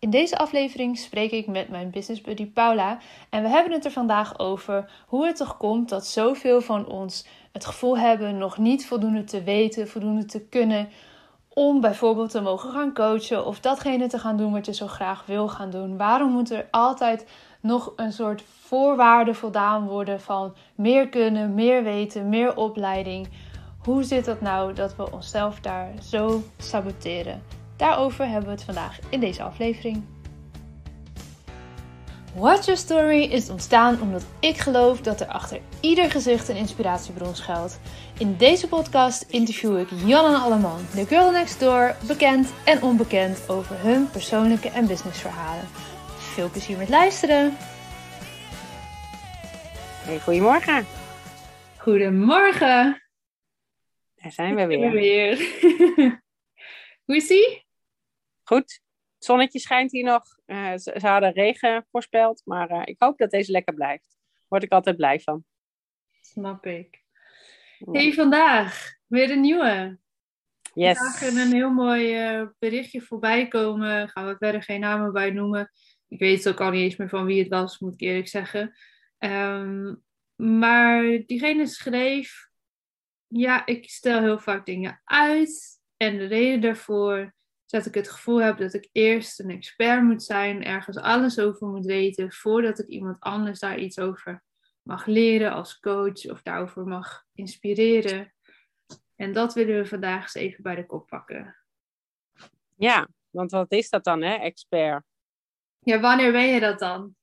In deze aflevering spreek ik met mijn business buddy Paula en we hebben het er vandaag over hoe het toch komt dat zoveel van ons het gevoel hebben nog niet voldoende te weten, voldoende te kunnen om bijvoorbeeld te mogen gaan coachen of datgene te gaan doen wat je zo graag wil gaan doen. Waarom moet er altijd nog een soort voorwaarde voldaan worden van meer kunnen, meer weten, meer opleiding? Hoe zit het nou dat we onszelf daar zo saboteren? Daarover hebben we het vandaag in deze aflevering. Watch Your Story is ontstaan omdat ik geloof dat er achter ieder gezicht een inspiratiebron schuilt. In deze podcast interview ik Jan en Alleman, de girl next door, bekend en onbekend over hun persoonlijke en businessverhalen. Veel plezier met luisteren! Hey, goedemorgen. Goedemorgen! Daar zijn we weer. weer. Hoe is ie? Goed. Het zonnetje schijnt hier nog. Uh, ze, ze, hadden regen voorspeld, maar uh, ik hoop dat deze lekker blijft. Word ik altijd blij van. Snap ik. Hey, vandaag weer een nieuwe. Yes. Vandaag een heel mooi uh, berichtje voorbij komen. Gaan we verder geen namen bij noemen. Ik weet ook al niet eens meer van wie het was, moet ik eerlijk zeggen. Um, maar diegene schreef: Ja, ik stel heel vaak dingen uit. En de reden daarvoor dat ik het gevoel heb dat ik eerst een expert moet zijn, ergens alles over moet weten, voordat ik iemand anders daar iets over mag leren als coach of daarover mag inspireren. En dat willen we vandaag eens even bij de kop pakken. Ja, want wat is dat dan, hè, expert? Ja, wanneer ben je dat dan?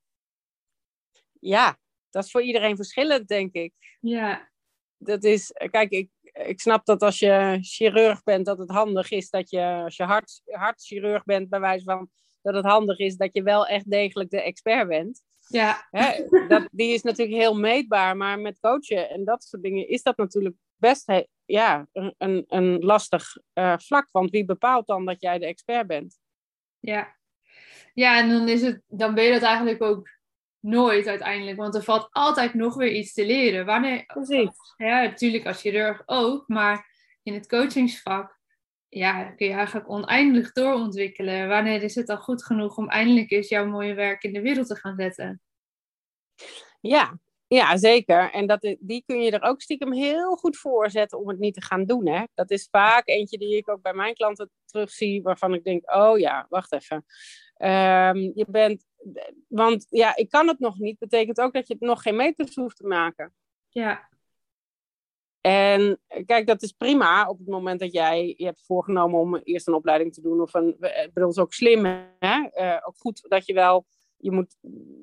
Ja, dat is voor iedereen verschillend, denk ik. Ja. Dat is, kijk, ik, ik snap dat als je chirurg bent, dat het handig is dat je, als je hart, hartchirurg bent, bij wijze van, dat het handig is dat je wel echt degelijk de expert bent. Ja. Hè, dat, die is natuurlijk heel meetbaar, maar met coachen en dat soort dingen is dat natuurlijk best ja, een, een, een lastig uh, vlak. Want wie bepaalt dan dat jij de expert bent? Ja. Ja, en dan, is het, dan ben je dat eigenlijk ook nooit uiteindelijk. Want er valt altijd nog weer iets te leren. Wanneer, Precies. Ja, natuurlijk als chirurg ook. Maar in het coachingsvak ja, kun je eigenlijk oneindig doorontwikkelen. Wanneer is het dan goed genoeg om eindelijk eens jouw mooie werk in de wereld te gaan zetten? Ja, ja, zeker. En dat, die kun je er ook stiekem heel goed voor zetten om het niet te gaan doen. Hè? Dat is vaak eentje die ik ook bij mijn klanten terugzie, waarvan ik denk, oh ja, wacht even. Um, je bent, want ja, ik kan het nog niet, betekent ook dat je het nog geen meters hoeft te maken. Ja. En kijk, dat is prima op het moment dat jij je hebt voorgenomen om eerst een opleiding te doen. Of een, bij ons ook slim, hè? Uh, ook goed dat je wel je moet,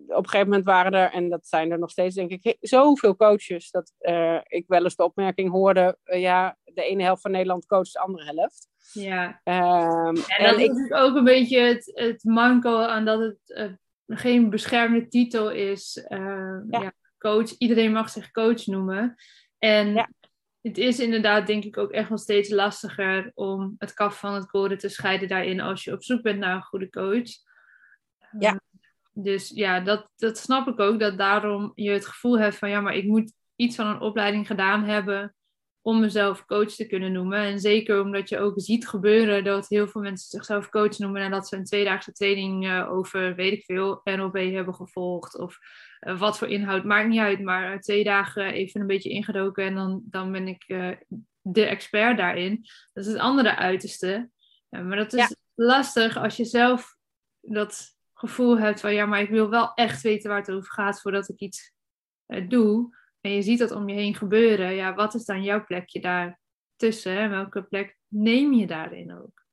op een gegeven moment waren er, en dat zijn er nog steeds, denk ik, zoveel coaches. Dat uh, ik wel eens de opmerking hoorde: uh, ja, de ene helft van Nederland coacht de andere helft. Ja. Um, en dat en is ik... ook een beetje het, het manco aan dat het geen beschermde titel is. Ja. ja. coach, iedereen mag zich coach noemen. En ja. het is inderdaad, denk ik, ook echt wel steeds lastiger om het kaf van het koren te scheiden daarin als je op zoek bent naar een goede coach. Ja. Dus ja, dat, dat snap ik ook. Dat daarom je het gevoel hebt van ja, maar ik moet iets van een opleiding gedaan hebben om mezelf coach te kunnen noemen. En zeker omdat je ook ziet gebeuren dat heel veel mensen zichzelf coach noemen nadat ze een tweedaagse training uh, over, weet ik veel, NLP hebben gevolgd. Of uh, wat voor inhoud, maakt niet uit. Maar twee dagen even een beetje ingedoken en dan, dan ben ik de expert daarin. Dat is het andere uiterste. maar dat is Ja. lastig als je zelf dat gevoel hebt van ja, maar ik wil wel echt weten waar het over gaat voordat ik iets doe. En je ziet dat om je heen gebeuren. Ja, wat is dan jouw plekje daar tussen? En welke plek neem je daarin ook?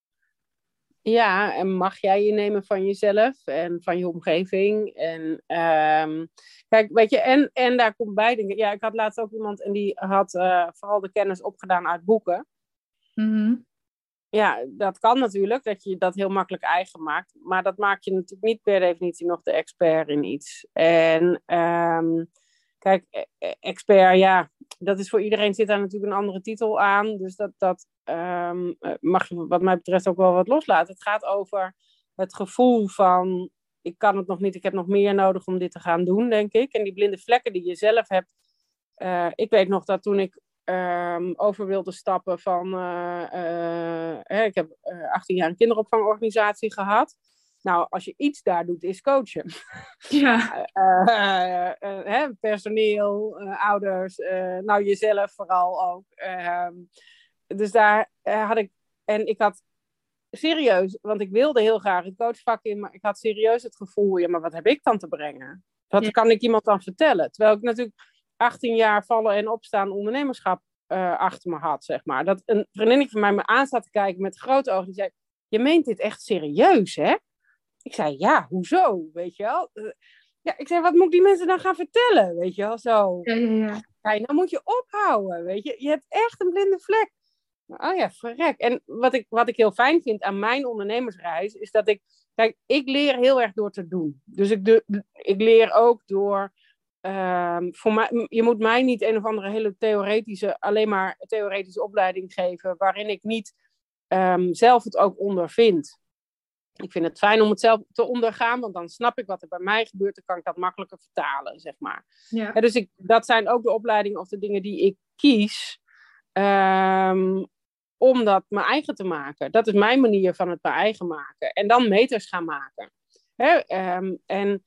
Ja, en mag jij je nemen van jezelf en van je omgeving? En um, kijk, weet je, en, en daar komt bij dingen. Ja, ik had laatst ook iemand en die had uh, vooral de kennis opgedaan uit boeken. Mm -hmm. Ja, dat kan natuurlijk, dat je dat heel makkelijk eigen maakt. Maar dat maakt je natuurlijk niet per definitie nog de expert in iets. En um, kijk, expert, ja, dat is voor iedereen zit daar natuurlijk een andere titel aan. Dus dat, dat um, mag je wat mij betreft ook wel wat loslaten. Het gaat over het gevoel van, ik kan het nog niet, ik heb nog meer nodig om dit te gaan doen, denk ik. En die blinde vlekken die je zelf hebt. Uh, ik weet nog dat toen ik um, over wilde stappen van... Uh, ik heb 18 jaar een kinderopvangorganisatie gehad. Nou, als je iets daar doet, is coachen. Ja. Uh, personeel, ouders, nou jezelf vooral ook. Ehm, dus daar had ik, en ik had serieus, want ik wilde heel graag het coachvak in, maar ik had serieus het gevoel, ja, maar wat heb ik dan te brengen? Wat kan ik iemand dan vertellen? Terwijl ik natuurlijk 18 jaar vallen en opstaan ondernemerschap achter me had, zeg maar. Dat een vriendinnetje van mij me aan te kijken met grote ogen, die zei, je meent dit echt serieus, hè? Ik zei, ja, hoezo? Weet je wel? Eh, ja, ik zei, wat moet ik die mensen dan gaan vertellen? Weet je wel, zo. Ja, ja, ja. Ja, nou moet je ophouden, weet je. Je hebt echt een blinde vlek. Oh ja, verrek. En wat ik, wat ik heel fijn vind aan mijn ondernemersreis, is dat ik... Kijk, ik leer heel erg door te doen. Dus ik, de, ik leer ook door... Um, voor mij, je moet mij niet een of andere hele theoretische, alleen maar theoretische opleiding geven, waarin ik niet um, zelf het ook ondervind. Ik vind het fijn om het zelf te ondergaan, want dan snap ik wat er bij mij gebeurt. Dan kan ik dat makkelijker vertalen, zeg maar. Ja. dus ik, dat zijn ook de opleidingen of de dingen die ik kies um, om dat mijn eigen te maken. Dat is mijn manier van het mijn eigen maken. En dan meters gaan maken. Hè? Um, en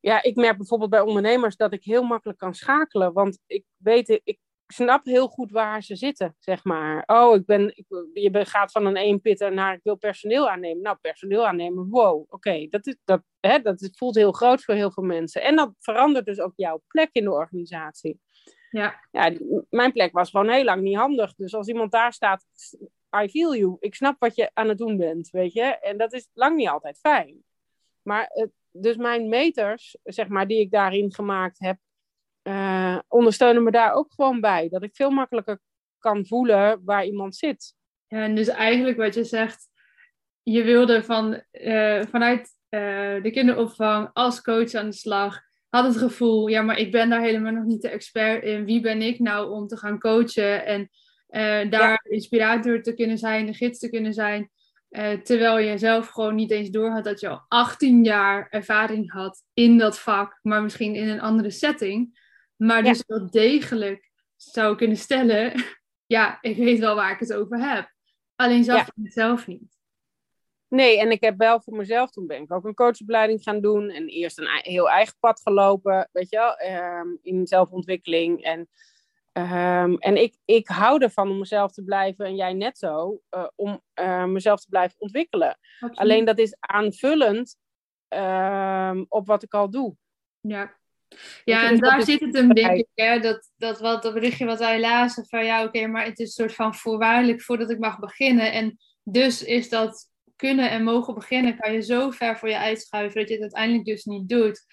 ja, ik merk bijvoorbeeld bij ondernemers dat ik heel makkelijk kan schakelen. Want ik weet, ik snap heel goed waar ze zitten, zeg maar. Oh, ik ben, ik, je gaat van een eenpitter naar ik wil personeel aannemen. Nou, personeel aannemen, wow, oké. dat, is, dat, hè, dat voelt heel groot voor heel veel mensen. En dat verandert dus ook jouw plek in de organisatie. Ja. ja. Mijn plek was gewoon heel lang niet handig. Dus als iemand daar staat, I feel you. Ik snap wat je aan het doen bent, weet je. En dat is lang niet altijd fijn. Maar het, dus mijn meters, zeg maar, die ik daarin gemaakt heb, uh, ondersteunen me daar ook gewoon bij. Dat ik veel makkelijker kan voelen waar iemand zit. Ja, en dus eigenlijk wat je zegt, je wilde van, uh, vanuit uh, de kinderopvang als coach aan de slag, had het gevoel, ja, maar ik ben daar helemaal nog niet de expert in. Wie ben ik nou om te gaan coachen en daar ja. inspirator te kunnen zijn, de gids te kunnen zijn. terwijl je zelf gewoon niet eens door had dat je al 18 jaar ervaring had in dat vak, maar misschien in een andere setting. Maar dus wel degelijk zou kunnen stellen, ja, ik weet wel waar ik het over heb. Alleen zag ik het zelf niet. Nee, en ik heb wel voor mezelf, toen ben ik ook een coachopleiding gaan doen. En eerst een heel eigen pad gelopen, weet je wel, um, in zelfontwikkeling. En, um, en ik, ik hou ervan om mezelf te blijven, en jij net zo, uh, om uh, mezelf te blijven ontwikkelen. Absoluut. Alleen dat is aanvullend um, op wat ik al doe. Ja, ja, en daar zit het denk ik, hè, dat, dat, wat, dat berichtje wat wij lazen, van ja, oké, okay, maar het is een soort van voorwaardelijk voordat ik mag beginnen. En dus is dat kunnen en mogen beginnen, kan je zo ver voor je uitschuiven dat je het uiteindelijk dus niet doet.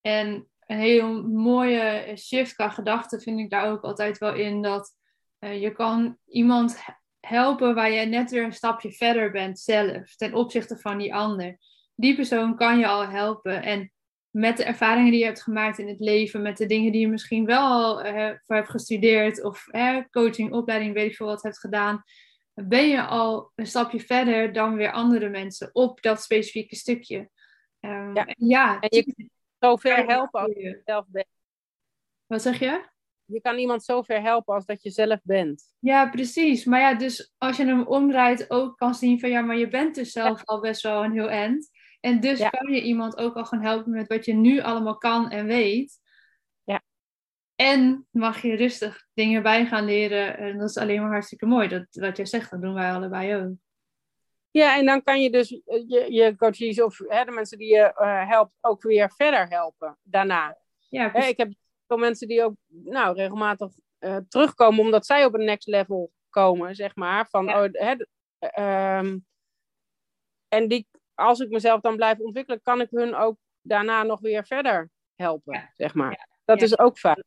En een heel mooie shift qua gedachte vind ik daar ook altijd wel in, dat uh, je kan iemand helpen waar je net weer een stapje verder bent zelf, ten opzichte van die ander. Die persoon kan je al helpen en met de ervaringen die je hebt gemaakt in het leven, met de dingen die je misschien wel al uh, voor hebt gestudeerd of uh, coaching, opleiding, weet ik veel wat hebt gedaan, ben je al een stapje verder dan weer andere mensen op dat specifieke stukje. Um, ja. ja. En je kan zo ver helpen als je zelf bent. Wat zeg je? Je kan iemand zo ver helpen als dat je zelf bent. Ja, precies. Maar ja, dus als je hem omdraait, ook kan zien van ja, maar je bent dus zelf ja. al best wel een heel eind. En dus ja. kan je iemand ook al gaan helpen met wat je nu allemaal kan en weet. Ja. En mag je rustig dingen bij gaan leren. En dat is alleen maar hartstikke mooi. Dat, wat jij zegt, dat doen wij allebei ook. Ja, en dan kan je dus je, je coaches of hè, de mensen die je uh, helpt ook weer verder helpen daarna. Ja, hè, ik heb veel mensen die ook nou, regelmatig uh, terugkomen omdat zij op een next level komen, zeg maar. Van, ja. oh, hè, um, en die, als ik mezelf dan blijf ontwikkelen, kan ik hun ook daarna nog weer verder helpen, ja. zeg maar. Ja. Dat is ook fijn.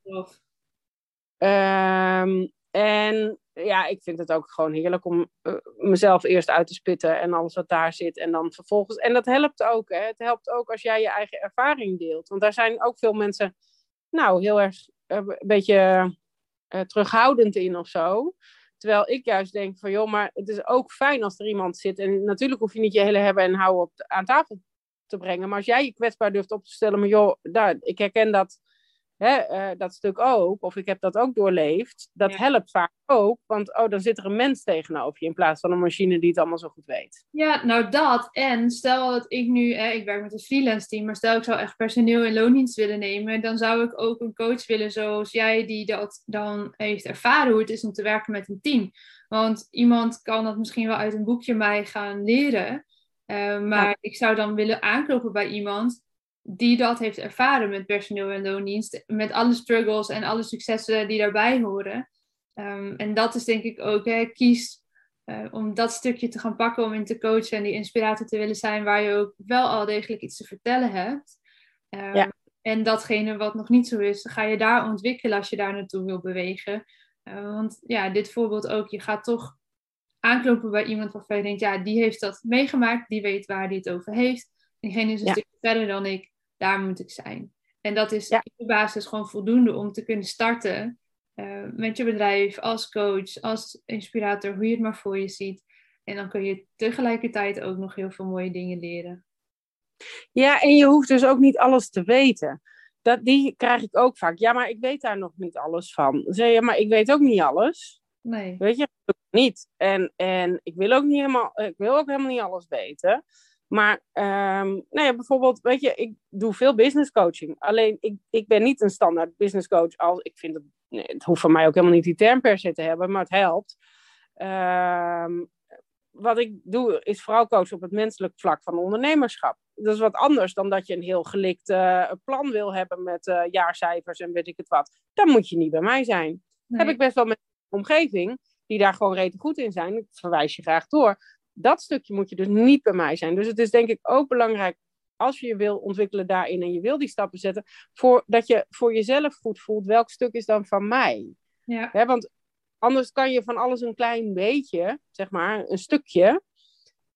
Um, en ja, ik vind het ook gewoon heerlijk om uh, mezelf eerst uit te spitten en alles wat daar zit. En dan vervolgens. En dat helpt ook. Hè? Het helpt ook als jij je eigen ervaring deelt. Want daar zijn ook veel mensen, nou, heel erg uh, een beetje uh, terughoudend in of zo. Terwijl ik juist denk van, joh, maar het is ook fijn als er iemand zit. En natuurlijk hoef je niet je hele hebben en houden op aan tafel te brengen. Maar als jij je kwetsbaar durft op te stellen, maar joh, daar, ik herken dat hè, eh, dat stuk ook, of ik heb dat ook doorleefd, dat Ja. helpt vaak ook. Want oh, dan zit er een mens tegenover je in plaats van een machine die het allemaal zo goed weet. Ja, nou dat. En stel dat ik nu, hè, ik werk met een freelance team, maar stel ik zou echt personeel in loondienst willen nemen, dan zou ik ook een coach willen zoals jij, die dat dan heeft ervaren hoe het is om te werken met een team. Want iemand kan dat misschien wel uit een boekje mij gaan leren, eh, maar Ja. ik zou dan willen aankloppen bij iemand die dat heeft ervaren met personeel en loondienst, met alle struggles en alle successen die daarbij horen. Ehm, en dat is denk ik ook, hè, kies eh, om dat stukje te gaan pakken om in te coachen en die inspirator te willen zijn waar je ook wel al degelijk iets te vertellen hebt. Ehm, Ja. En datgene wat nog niet zo is, ga je daar ontwikkelen als je daar naartoe wil bewegen. Eh, want ja, dit voorbeeld ook, je gaat toch aanklopen bij iemand waarvan je denkt, ja, die heeft dat meegemaakt, die weet waar die het over heeft. Diegene is een Ja. stuk verder dan ik, daar moet ik zijn. En dat is Ja. in de basis gewoon voldoende om te kunnen starten eh, met je bedrijf, als coach, als inspirator, hoe je het maar voor je ziet. En dan kun je tegelijkertijd ook nog heel veel mooie dingen leren. Ja, en je hoeft dus ook niet alles te weten. Dat, die krijg ik ook vaak. Ja, maar ik weet daar nog niet alles van. Zeg je, maar ik weet ook niet alles. Nee. Weet je, niet. En, en ik wil ook niet helemaal, ik wil ook helemaal niet alles weten. Maar ehm, nou ja, bijvoorbeeld, weet je, ik doe veel business coaching. Alleen ik, ik ben niet een standaard business coach. Als, ik vind het, nee, het hoeft voor mij ook helemaal niet die term per se te hebben, maar het helpt. Ehm, wat ik doe, is vooral coachen op het menselijk vlak van ondernemerschap. Dat is wat anders dan dat je een heel gelikt eh, plan wil hebben met eh, jaarcijfers en weet ik het wat. Dan moet je niet bij mij zijn. Nee. Heb ik best wel met een omgeving die daar gewoon rete goed in zijn. Ik verwijs je graag door. Dat stukje moet je dus niet bij mij zijn. Dus het is denk ik ook belangrijk als je je wil ontwikkelen daarin en je wil die stappen zetten, voor, dat je voor jezelf goed voelt welk stuk is dan van mij. Ja, Hè, want anders kan je van alles een klein beetje, zeg maar, een stukje.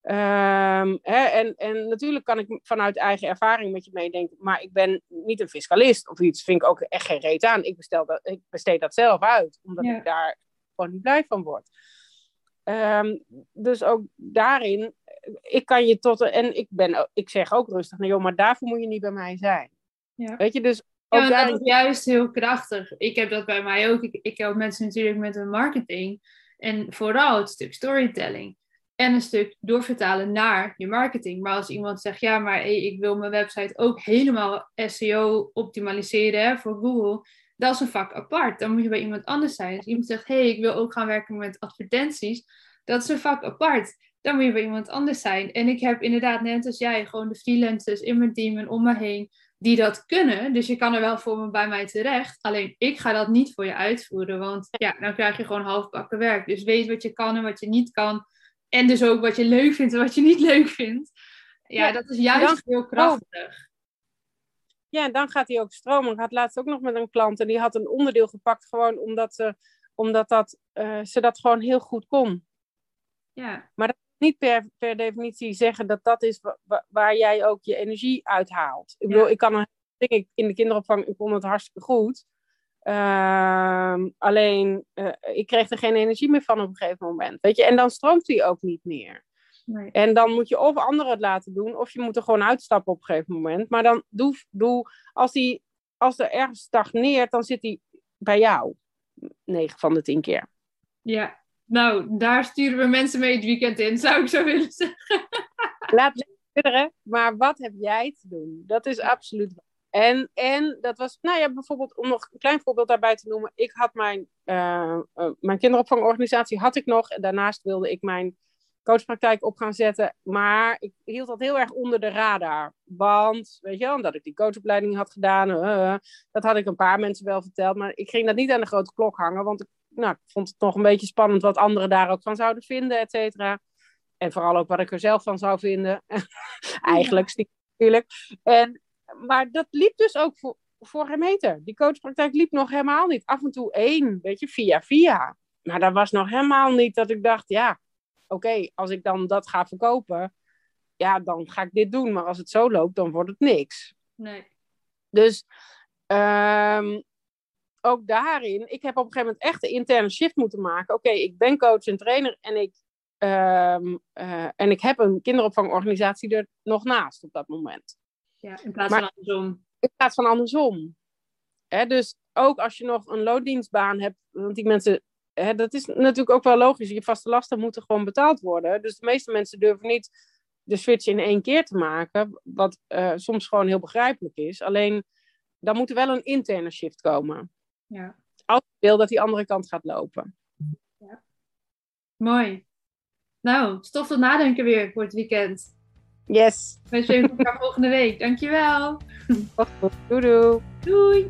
Ehm, hè, en, en natuurlijk kan ik vanuit eigen ervaring met je meedenken, maar ik ben niet een fiscalist of iets, vind ik ook echt geen reet aan. Ik, bestel dat, ik besteed dat zelf uit, omdat Ja. ik daar gewoon niet blij van word. Ehm, dus ook daarin, ik kan je tot, en ik, ben, ik zeg ook rustig, nou joh, maar daarvoor moet je niet bij mij zijn. Ja. Weet je, dus ook daarin dat is juist heel krachtig. Ik heb dat bij mij ook. Ik, ik help mensen natuurlijk met hun marketing. En vooral het stuk storytelling. En een stuk doorvertalen naar je marketing. Maar als iemand zegt, ja, maar hey, ik wil mijn website ook helemaal SEO optimaliseren hè, voor Google. Dat is een vak apart. Dan moet je bij iemand anders zijn. Als iemand zegt, hey, ik wil ook gaan werken met advertenties. Dat is een vak apart. Dan moet je bij iemand anders zijn. En ik heb inderdaad, net als jij, gewoon de freelancers in mijn team en om me heen die dat kunnen. Dus je kan er wel voor me bij mij terecht. Alleen ik ga dat niet voor je uitvoeren. Want ja, dan krijg je gewoon halfbakken werk. Dus weet wat je kan en wat je niet kan. En dus ook wat je leuk vindt en wat je niet leuk vindt. Ja, Ja, dat is juist heel krachtig. Ja, en dan gaat hij ook stromen. Ik had laatst ook nog met een klant en die had een onderdeel gepakt gewoon omdat, ze, omdat dat, eh, ze dat gewoon heel goed kon. Ja, Niet per, per definitie zeggen dat dat is wa- wa- waar jij ook je energie uithaalt. Ik bedoel, Ja. ik kan een ding ik- in de kinderopvang, ik kon het hartstikke goed. Ehm, alleen, eh, ik kreeg er geen energie meer van op een gegeven moment. Weet je? En dan stroomt hij ook niet meer. Nee. En dan moet je of anderen het laten doen, of je moet er gewoon uitstappen op een gegeven moment. Maar dan doe, doe als, die, als er ergens stagneert, dan zit hij bij jou. 9 van de 10 keer. ja. Nou, daar sturen we mensen mee het weekend in, zou ik zo willen zeggen. Laat verder, maar wat heb jij te doen? Dat is absoluut. En, en dat was, nou ja, bijvoorbeeld, om nog een klein voorbeeld daarbij te noemen. Ik had mijn, eh, eh, mijn kinderopvangorganisatie had ik nog. En daarnaast wilde ik mijn coachpraktijk op gaan zetten. Maar ik hield dat heel erg onder de radar. Want, weet je wel, omdat ik die coachopleiding had gedaan. eh, dat had ik een paar mensen wel verteld. Maar ik ging dat niet aan de grote klok hangen. Want ik, nou, ik vond het nog een beetje spannend wat anderen daar ook van zouden vinden, et cetera. En vooral ook wat ik er zelf van zou vinden. Eigenlijk natuurlijk. En, maar dat liep dus ook voor, voor geen meter. Die coachpraktijk liep nog helemaal niet. Af en toe één, weet je, via via. Maar dat was nog helemaal niet dat ik dacht, ja, oké, als ik dan dat ga verkopen, ja, dan ga ik dit doen. Maar als het zo loopt, dan wordt het niks. Nee. Dus ehm, ook daarin, ik heb op een gegeven moment echt de interne shift moeten maken. Oké, ik ben coach en trainer en ik, ehm, eh, en ik heb een kinderopvangorganisatie er nog naast op dat moment. Ja, in plaats Maar- van andersom. In plaats van andersom. Hè, dus ook als je nog een loondienstbaan hebt, want die mensen, hè, dat is natuurlijk ook wel logisch. Je vaste lasten moeten gewoon betaald worden. Dus de meeste mensen durven niet de switch in één keer te maken, wat uh, soms gewoon heel begrijpelijk is. Alleen, dan moet er wel een interne shift komen. Ja. Als je wil dat die andere kant gaat lopen. Ja. Mooi. Nou, stof tot nadenken weer voor het weekend. Yes. We zien elkaar volgende week. Dankjewel. Doei doei. Doei.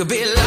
Could be